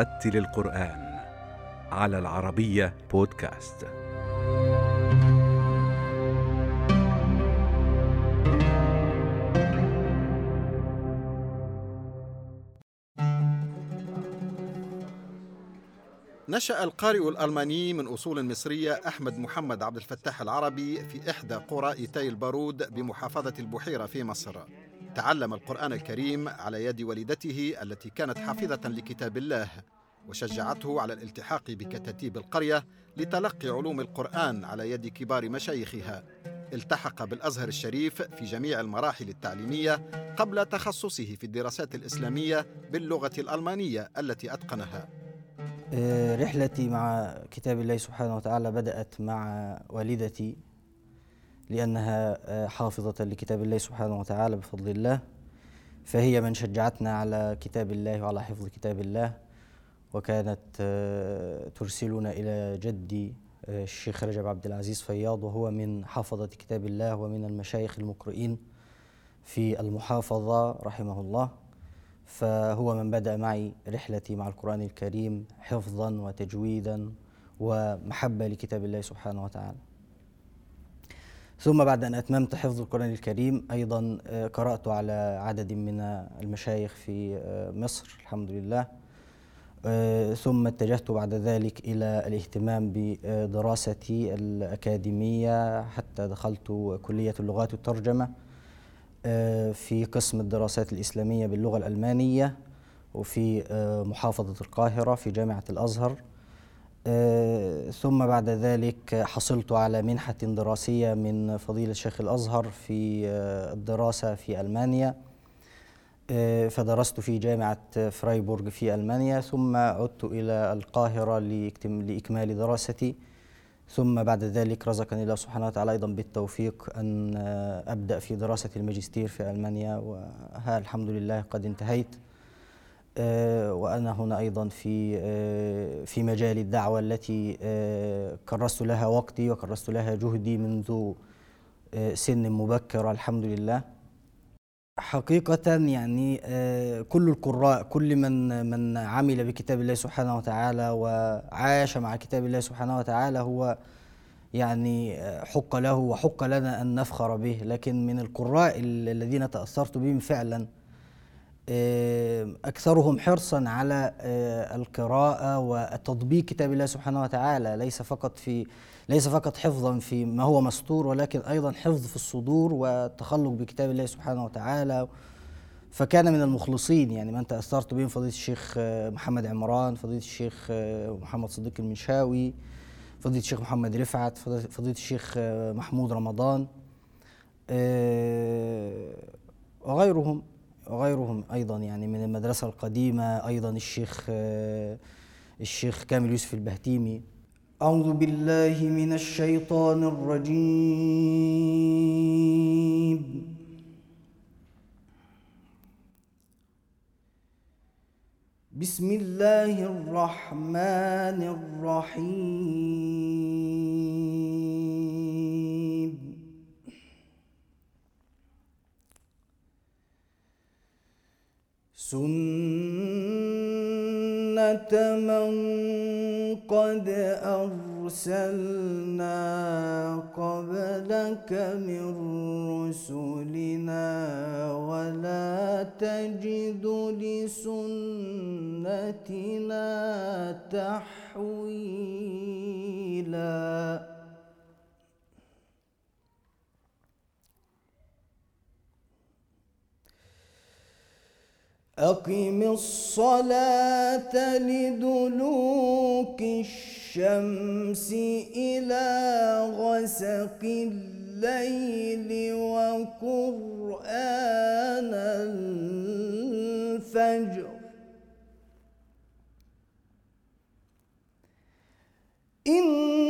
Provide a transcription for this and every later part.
ورتل القرآن على العربية بودكاست. نشأ القارئ الألماني من أصول مصرية أحمد محمد عبد الفتاح العربي في إحدى قرى إيتاي البارود بمحافظة البحيرة في مصر تعلم القرآن الكريم على يد والدته التي كانت حافظة لكتاب الله وشجعته على الالتحاق بكتاتيب القرية لتلقي علوم القرآن على يد كبار مشايخها. التحق بالأزهر الشريف في جميع المراحل التعليمية قبل تخصصه في الدراسات الإسلامية باللغة الألمانية التي أتقنها. آه، رحلتي مع كتاب الله سبحانه وتعالى بدأت مع والدتي. لأنها آه، حافظة لكتاب الله سبحانه وتعالى بفضل الله فهي من شجعتنا على كتاب الله وعلى حفظ كتاب الله وكانت آه، ترسلنا إلى جدي الشيخ رجب عبد العزيز فياض وهو من حافظة كتاب الله ومن المشايخ المقرئين في المحافظة رحمه الله فهو من بدأ معي رحلتي مع القرآن الكريم حفظا وتجويدا ومحبة لكتاب الله سبحانه وتعالى. ثم بعد أن أتممت حفظ القرآن الكريم أيضا آه، قرأت على عدد من المشايخ في آه، مصر الحمد لله. آه، ثم اتجهت بعد ذلك إلى الاهتمام بدراستي الأكاديمية حتى دخلت كلية اللغات والترجمة في قسم الدراسات الإسلامية باللغة الألمانية وفي محافظة القاهرة في جامعة الأزهر. ثم بعد ذلك حصلت على منحة دراسية من فضيلة شيخ الأزهر في الدراسة في ألمانيا. فدرست في جامعة فرايبورغ في ألمانيا ثم عدت إلى القاهرة لإكمال دراستي. ثم بعد ذلك رزقني الله سبحانه وتعالى أيضا بالتوفيق أن أبدأ في دراسة الماجستير في ألمانيا وها الحمد لله قد انتهيت. آه، وأنا هنا أيضا في آه، في مجال الدعوة التي آه، كرست لها وقتي وكرست لها جهدي منذ سن مبكرة الحمد لله. حقيقة يعني كل القراء كل من من عمل بكتاب الله سبحانه وتعالى وعاش مع كتاب الله سبحانه وتعالى هو يعني حق له وحق لنا أن نفخر به. لكن من القراء الذين تأثرت بهم فعلا أكثرهم حرصا على القراءة وتطبيق كتاب الله سبحانه وتعالى. ليس فقط في ليس فقط حفظا في ما هو مستور ولكن أيضا حفظ في الصدور والتخلق بكتاب الله سبحانه وتعالى. فكان من المخلصين يعني من تأثرت بهم فضيلة الشيخ محمد عمران فضيلة الشيخ محمد صديق المنشاوي فضيلة الشيخ محمد رفعت فضيلة الشيخ محمود رمضان آه، وغيرهم. وغيرهم أيضا يعني من المدرسة القديمة أيضا الشيخ الشيخ كامل يوسف البهتيمي. أعوذ بالله من الشيطان الرجيم. بسم الله الرحمن الرحيم. سنة من قد أرسلنا قبلك من رسلنا ولا تجد لسنتنا تحويلاً أقم الصلاة لدلوك الشمس إلى غسق الليل وقرآن الفجر. إن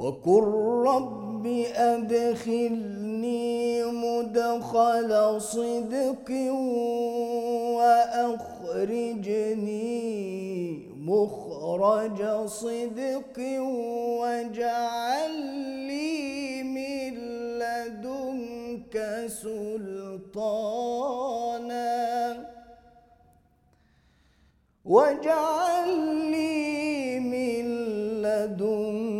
وقل رب أدخلني مدخل صدق وأخرجني مخرج صدق واجعل لي من لدنك سلطانا واجعل لي من لدنك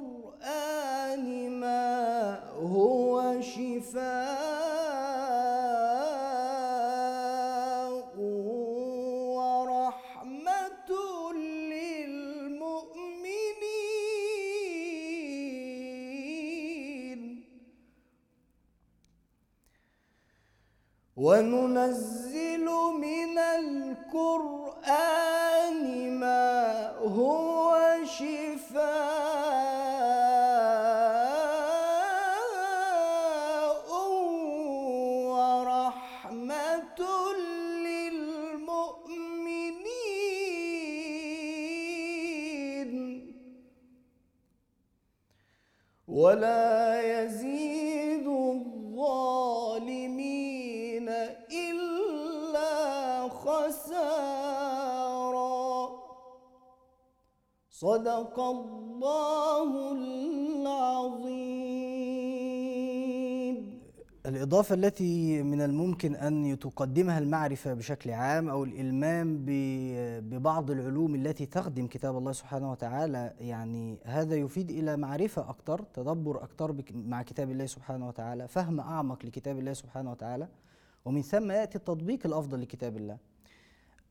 القرآن ما هو شفاء ولا يزيد الظالمين إلا خسارا. صدق الله العظيم. الإضافة التي من الممكن أن تقدمها المعرفة بشكل عام أو الإلمام ببعض العلوم التي تخدم كتاب الله سبحانه وتعالى يعني هذا يفيد إلى معرفة أكثر تدبر أكثر مع كتاب الله سبحانه وتعالى فهم أعمق لكتاب الله سبحانه وتعالى ومن ثم يأتي التطبيق الأفضل لكتاب الله.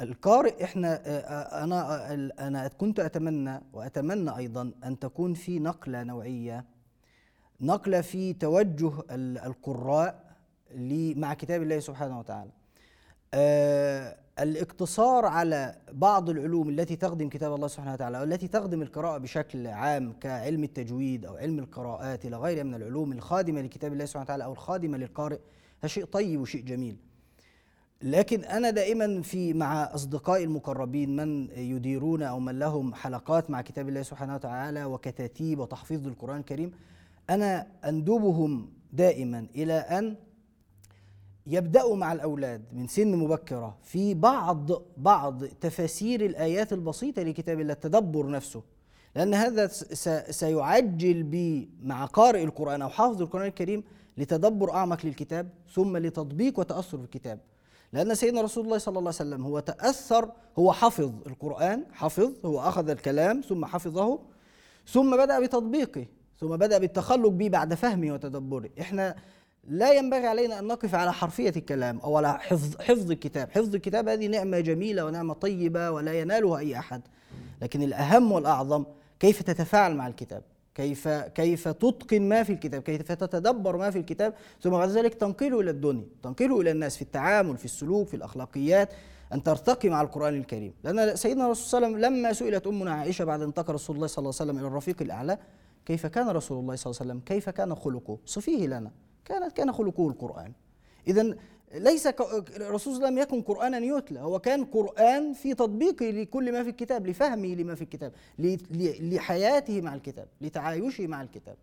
القارئ إحنا آه، آه، أنا آه، أنا كنت أتمنى وأتمنى أيضا أن تكون في نقلة نوعية نقله في توجه ال- القراء مع كتاب الله سبحانه وتعالى. آه، الاقتصار على بعض العلوم التي تخدم كتاب الله سبحانه وتعالى أو التي تخدم القراءة بشكل عام كعلم التجويد أو علم القراءات إلى غيرها من العلوم الخادمة لكتاب الله سبحانه وتعالى أو الخادمة للقارئ هذا شيء طيب وشيء جميل. لكن أنا دائما في مع أصدقائي المقربين من يديرون أو من لهم حلقات مع كتاب الله سبحانه وتعالى وكتاتيب وتحفيظ للقران الكريم أنا اندبهم دائما إلى أن يبدأوا مع الأولاد من سن مبكرة في بعض بعض تفاسير الآيات البسيطة لكتاب الله التدبر نفسه. لأن هذا سيعجل بي مع قارئ القرآن أو حافظ القرآن الكريم لتدبر أعمق للكتاب ثم لتطبيق وتأثر بالكتاب لأن سيدنا رسول الله صلى الله عليه وسلم هو تأثر هو حفظ القرآن حفظ هو أخذ الكلام ثم حفظه ثم بدأ بتطبيقه. ثم بدأ بالتخلق به بعد فهمه وتدبره. إحنا لا ينبغي علينا أن نقف على حرفية الكلام أو على حفظ حفظ الكتاب. حفظ الكتاب هذه نعمة جميلة ونعمة طيبة ولا ينالها أي أحد. لكن الأهم والأعظم كيف تتفاعل مع الكتاب؟ كيف كيف تتقن ما في الكتاب؟ كيف تتدبر ما في الكتاب؟ ثم بعد ذلك تنقله إلى الدنيا تنقله إلى الناس في التعامل في السلوك في الأخلاقيات أن ترتقي مع القرآن الكريم. لأن سيدنا الرسول صلى الله عليه وسلم لما سئلت أمنا عائشة بعد أن انتقل رسول الله صلى الله عليه وسلم إلى الرفيق الأعلى كيف كان رسول الله صلى الله عليه وسلم؟ كيف كان خلقه؟ صفيه لنا. كانت كان خلقه القرآن. اذا ليس الرسول وسلم يكن قرآنا يتلى هو كان قرآن في تطبيقه لكل ما في الكتاب لفهمه لما في الكتاب لحياته مع الكتاب لتعايشه مع الكتاب.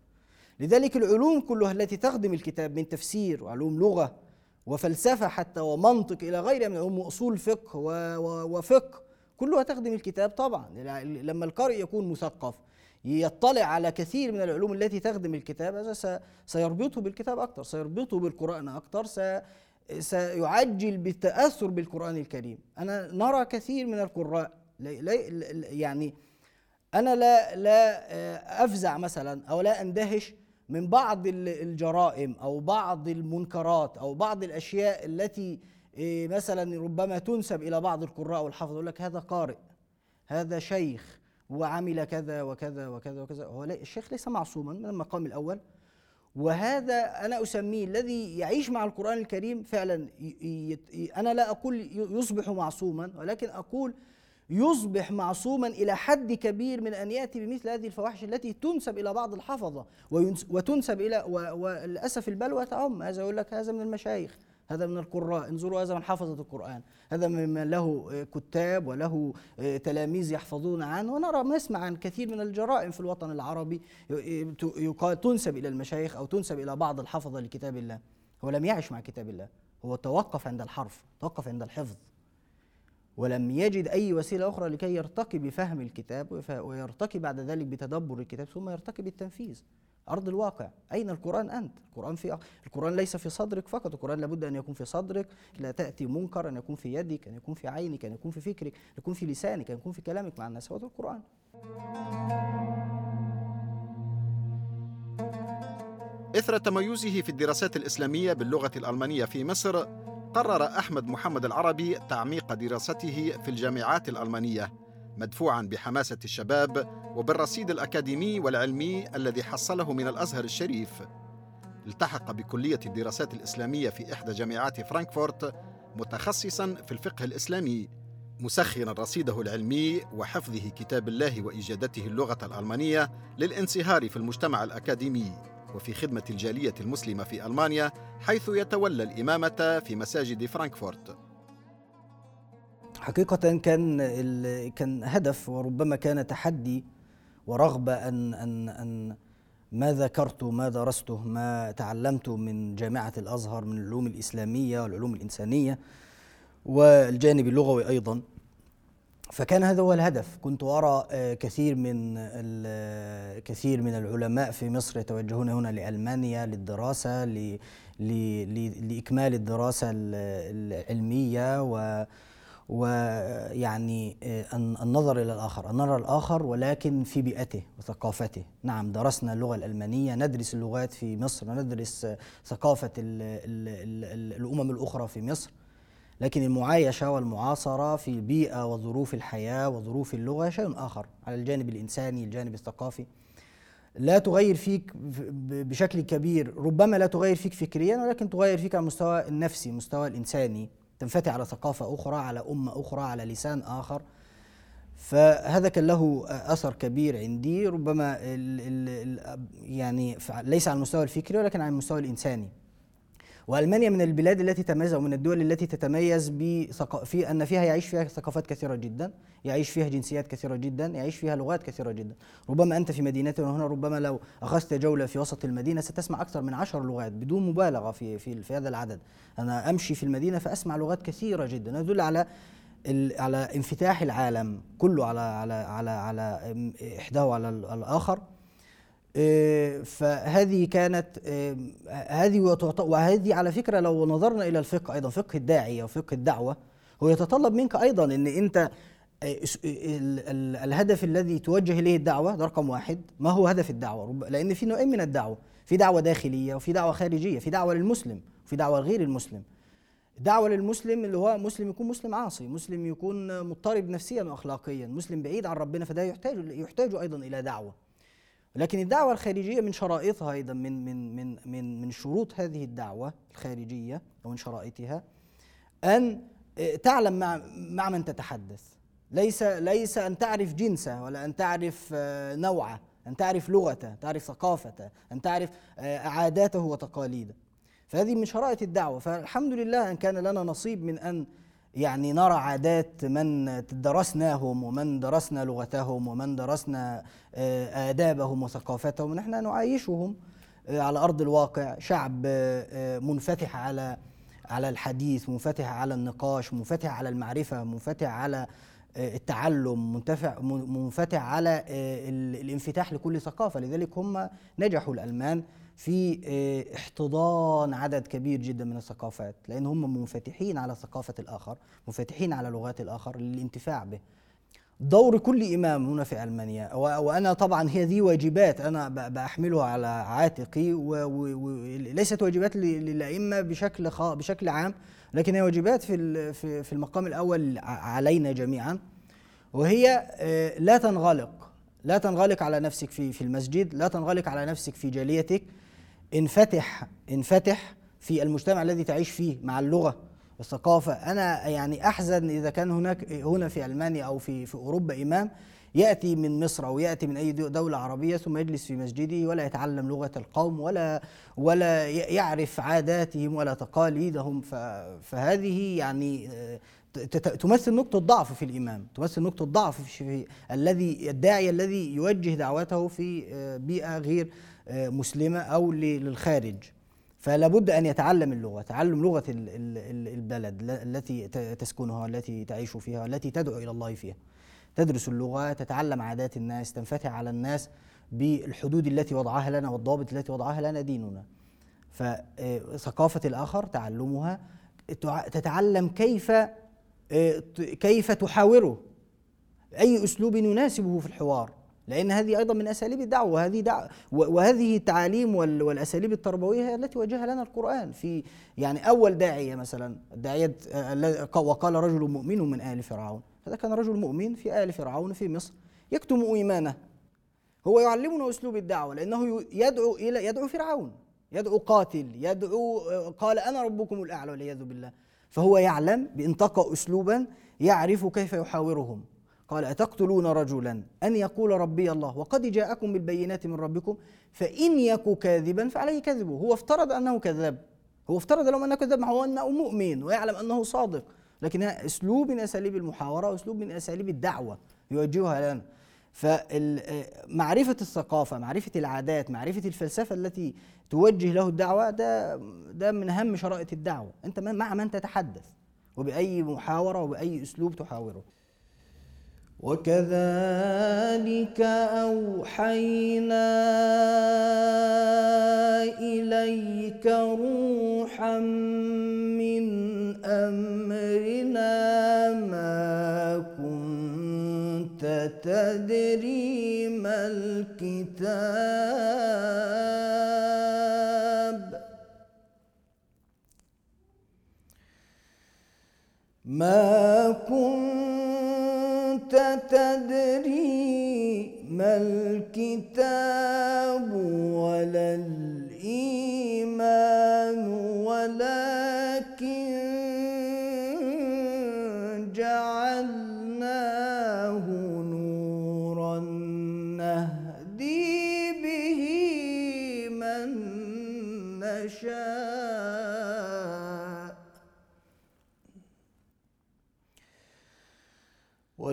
لذلك العلوم كلها التي تخدم الكتاب من تفسير وعلوم لغة وفلسفة حتى ومنطق إلى غيرها من علوم أصول فقه وفقه كلها تخدم الكتاب طبعا. لما القارئ يكون مثقف يطلع على كثير من العلوم التي تخدم الكتاب هذا سيربطه بالكتاب أكثر سيربطه بالقرآن أكثر سيعجل بالتأثر بالقرآن الكريم. أنا نرى كثير من القراء يعني أنا لا لا آه، أفزع مثلا أو لا أندهش من بعض الجرائم أو بعض المنكرات أو بعض الأشياء التي آه، مثلا ربما تنسب إلى بعض القراء والحفظ يقول لك هذا قارئ هذا شيخ وعمل كذا وكذا وكذا وكذا. هو الشيخ ليس معصوما من المقام الأول. وهذا أنا أسميه الذي يعيش مع القرآن الكريم فعلا أنا لا أقول يصبح معصوما ولكن أقول يصبح معصوما إلى حد كبير من أن يأتي بمثل هذه الفواحش التي تنسب إلى بعض الحفظة وتنسب إلى وللأسف البلوى تعم. هذا يقول لك هذا من المشايخ. هذا من القراء. انظروا هذا من حفظة القرآن. هذا ممن له كتاب وله تلاميذ يحفظون عنه. ونرى نسمع عن كثير من الجرائم في الوطن العربي. تنسب إلى المشايخ أو تنسب إلى بعض الحفظة لكتاب الله. هو لم يعش مع كتاب الله. هو توقف عند الحرف توقف عند الحفظ. ولم يجد أي وسيلة أخرى لكي يرتقي بفهم الكتاب ويرتقي بعد ذلك بتدبر الكتاب ثم يرتقي بالتنفيذ. أرض الواقع. أين القرآن أنت؟ القرآن في القرآن ليس في صدرك فقط. القرآن لابد أن يكون في صدرك لا تأتي منكر أن يكون في يدك أن يكون في عينك أن يكون في فكرك أن يكون في لسانك أن يكون في كلامك مع الناس. هو القرآن. إثر تميزه في الدراسات الإسلامية باللغة الألمانية في مصر قرر أحمد محمد العربي تعميق دراسته في الجامعات الألمانية. مدفوعا بحماسة الشباب وبالرصيد الأكاديمي والعلمي الذي حصله من الأزهر الشريف. التحق بكلية الدراسات الإسلامية في إحدى جامعات فرانكفورت متخصصا في الفقه الإسلامي مسخرا رصيده العلمي وحفظه كتاب الله وإجادته اللغة الألمانية للانصهار في المجتمع الأكاديمي. وفي خدمة الجالية المسلمة في ألمانيا حيث يتولى الإمامة في مساجد فرانكفورت. حقيقة كان كان هدف وربما كان تحدي ورغبة أن أن أن ما ذكرته ما درسته ما تعلمته من جامعة الأزهر من العلوم الإسلامية والعلوم الإنسانية والجانب اللغوي أيضا. فكان هذا هو الهدف. كنت أرى آه، كثير من كثير من العلماء في مصر يتوجهون هنا لألمانيا للدراسة لإكمال الدراسة العلمية و ويعني آه، النظر إلى الآخر. أن نرى الآخر ولكن في بيئته وثقافته. نعم درسنا اللغة الألمانية ندرس اللغات في مصر ندرس ثقافة ال ال ال الأمم الأخرى في مصر. لكن المعايشة والمعاصرة في البيئة وظروف الحياة وظروف اللغة شيء آخر على الجانب الإنساني الجانب الثقافي. لا تغير فيك بشكل كبير. ربما لا تغير فيك فكريا ولكن تغير فيك على المستوى النفسي المستوى الإنساني. تنفتح على ثقافة أخرى على أمة أخرى على لسان آخر. فهذا كان له أثر كبير عندي. ربما ال ال يعني ليس على المستوى الفكري ولكن على المستوى الإنساني. وألمانيا من البلاد التي تميز ومن الدول التي تتميز في أن فيها يعيش فيها ثقافات كثيرة جدا، يعيش فيها جنسيات كثيرة جدا، يعيش فيها لغات كثيرة جدا، ربما أنت في مدينتنا هنا ربما لو أخذت جولة في وسط المدينة ستسمع أكثر من عشر لغات بدون مبالغة في في, في هذا العدد، أنا أمشي في المدينة فأسمع لغات كثيرة جدا، يدل على على انفتاح العالم كله على على على على إحداه على الآخر. فهذه كانت آه، هذه وهذه على فكرة لو نظرنا إلى الفقه أيضا فقه الداعيه وفقه الدعوة هو يتطلب منك أيضا إن أنت آه، الهدف الذي توجه إليه الدعوة ده رقم واحد. ما هو هدف الدعوة؟ لأن في نوعين من الدعوة في دعوة داخلية وفي دعوة خارجية في دعوة للمسلم وفي دعوة لغير المسلم. دعوة للمسلم اللي هو مسلم يكون مسلم عاصي مسلم يكون مضطرب نفسيا واخلاقيا مسلم بعيد عن ربنا فده يحتاج يحتاج أيضا إلى دعوة. لكن الدعوة الخارجية من شرائطها أيضا من من من من من شروط هذه الدعوة الخارجية أو من شرائطها أن آه، تعلم مع مع من تتحدث. ليس ليس أن تعرف جنسه ولا أن تعرف آه، نوعه أن تعرف لغته تعرف ثقافته أن تعرف آه، عاداته وتقاليده. فهذه من شرائط الدعوة. فالحمد لله أن كان لنا نصيب من أن يعني نرى عادات من درسناهم ومن درسنا لغتهم ومن درسنا آه، آدابهم وثقافتهم نحن نعايشهم آه، على أرض الواقع. شعب آه، منفتح على على الحديث منفتح على النقاش منفتح على المعرفة منفتح على التعلم منفتح على ال- الانفتاح لكل ثقافة. لذلك هم نجحوا الألمان في آه، احتضان عدد كبير جدا من الثقافات لأن هم منفتحين على ثقافة الآخر منفتحين على لغات الآخر للانتفاع به. دور كل إمام هنا في ألمانيا و- وأنا طبعا هي دي واجبات أنا ب- بأحملها على عاتقي وليست واجبات ل- للأئمة بشكل بشكل عام لكن هي واجبات في في المقام الأول ع- علينا جميعا وهي آه، لا تنغلق لا تنغلق على نفسك في في المسجد لا تنغلق على نفسك في جاليتك انفتح انفتح في المجتمع الذي تعيش فيه مع اللغة الثقافة أنا يعني أحزن إذا كان هناك هنا في ألمانيا أو في في أوروبا إمام يأتي من مصر أو يأتي من أي دو- دولة عربية ثم يجلس في مسجده ولا يتعلم لغة القوم ولا ولا يعرف عاداتهم ولا تقاليدهم. فهذه يعني آه، تمثل نقطة ضعف في الإمام تمثل نقطة ضعف في في الذي الداعية الذي يوجه دعوته في آه، بيئة غير مسلمة أو ل- للخارج. فلا بد أن يتعلم اللغة تعلم ال- البلد التي تسكنها التي تعيش فيها التي تدعو إلى الله فيها. تدرس اللغة تتعلم عادات الناس تنفتح على الناس بالحدود التي وضعها لنا والضوابط التي وضعها لنا ديننا. فثقافة الآخر تعلمها تع- تتعلم كيف آه، كيف تحاوره. أي أسلوب يناسبه في الحوار. لأن هذه أيضا من أساليب الدعوة وهذه دع و- وهذه التعاليم وال- والأساليب التربوية هي التي وجهها لنا القرآن في يعني أول داعية مثلا الداعيه آه، وقال رجل مؤمن من آل فرعون. هذا كان رجل مؤمن في آل فرعون في مصر يكتم إيمانه. هو يعلمنا أسلوب الدعوة لأنه ي- يدعو إلى يدعو فرعون يدعو قاتل يدعو آه، قال أنا ربكم الأعلى والعياذ بالله. فهو يعلم بانتقى اسلوبا يعرف كيف يحاورهم. قال أتقتلون رجلا؟ أن يقول ربي الله. وقد جاءكم بالبينات من ربكم فإن يك كاذبا فعليه كذبه هو افترض أنه كذاب. هو افترض لهم أنه كذاب. هو أنه مؤمن ويعلم أنه صادق. لكن أسلوب من أساليب المحاورة اسلوب من أساليب الدعوة يوجهها لنا فمعرفة الثقافة معرفة العادات معرفة الفلسفة التي توجه له الدعوة ده ده من أهم شرائط الدعوة. أنت مع من تتحدث وبأي محاورة وبأي أسلوب تحاوره. وكذلك أوحينا إليك روحا من أمرنا ما كنت تدري ما الكتاب ما كنت تدري ما الكتاب ولا الإيمان ولكن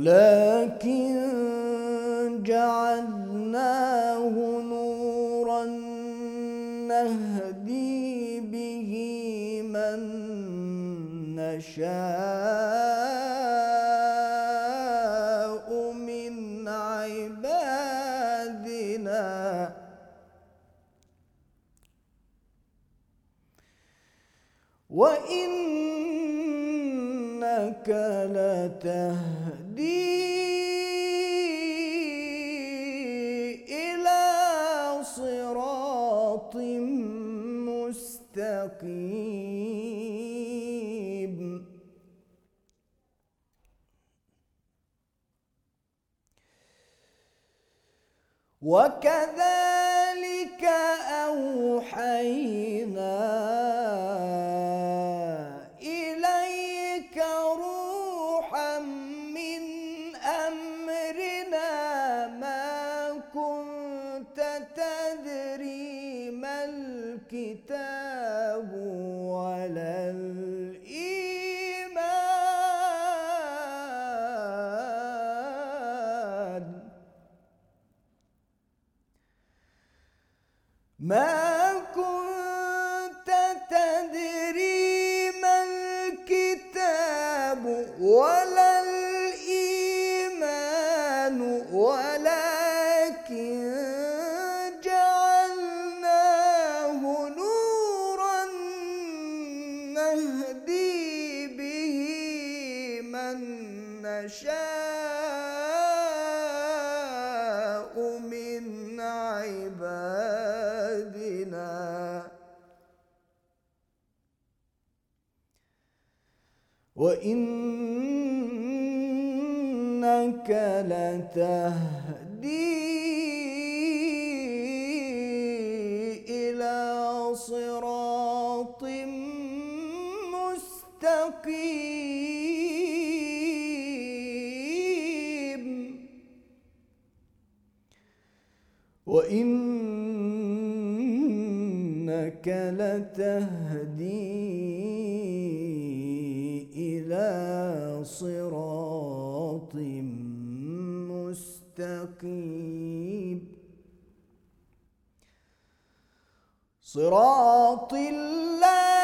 ولكن جعلناه نورا نهدي به من نشاء من عبادنا. وإنك لتهدي إلى صراط مستقيم. وكذلك أوحينا نشاء من عبادنا. وإنك لتهدي وإنك لتهدي إلى صراط مستقيم. صراط الله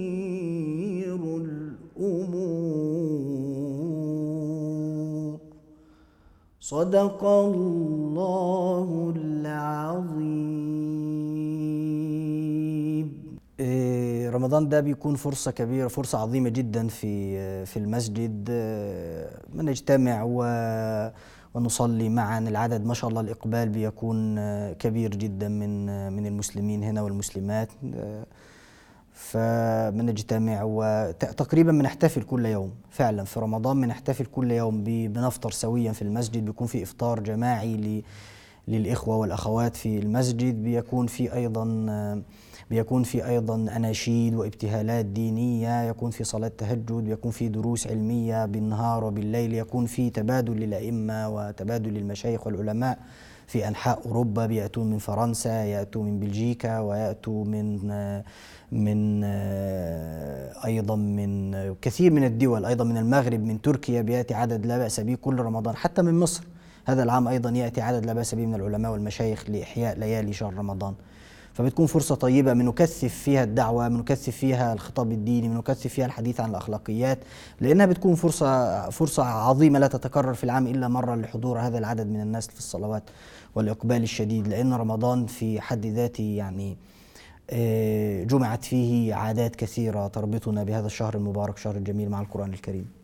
صدق الله العظيم رمضان ده بيكون فرصة كبيرة فرصة عظيمة جدا في في المسجد. آه، بنجتمع و ونصلي معا. العدد ما شاء الله الإقبال بيكون آه، كبير جدا من من المسلمين هنا والمسلمات. آه، فبنجتمع وتقريبا بنحتفل كل يوم فعلا في رمضان بنحتفل كل يوم بنفطر سويا في المسجد بيكون في إفطار جماعي ل- للإخوة والأخوات في المسجد بيكون في أيضا آه، بيكون في أيضا أناشيد وابتهالات دينية يكون في صلاة تهجد بيكون في دروس علمية بالنهار وبالليل يكون في تبادل للأئمة وتبادل للمشايخ والعلماء. في أنحاء أوروبا بيأتون من فرنسا يأتوا من بلجيكا ويأتوا من من أيضا من كثير من الدول أيضا من المغرب من تركيا بيأتي عدد لا بأس به كل رمضان حتى من مصر. هذا العام أيضا يأتي عدد لا بأس به من العلماء والمشايخ لإحياء ليالي شهر رمضان. فبتكون فرصة طيبة. بنكثف فيها الدعوة بنكثف فيها الخطاب الديني بنكثف فيها الحديث عن الأخلاقيات لأنها بتكون فرصة فرصة عظيمة لا تتكرر في العام إلا مرة لحضور هذا العدد من الناس في الصلوات والإقبال الشديد. لأن رمضان في حد ذاته يعني آه، جمعت فيه عادات كثيرة تربطنا بهذا الشهر المبارك شهر الجميل مع القرآن الكريم.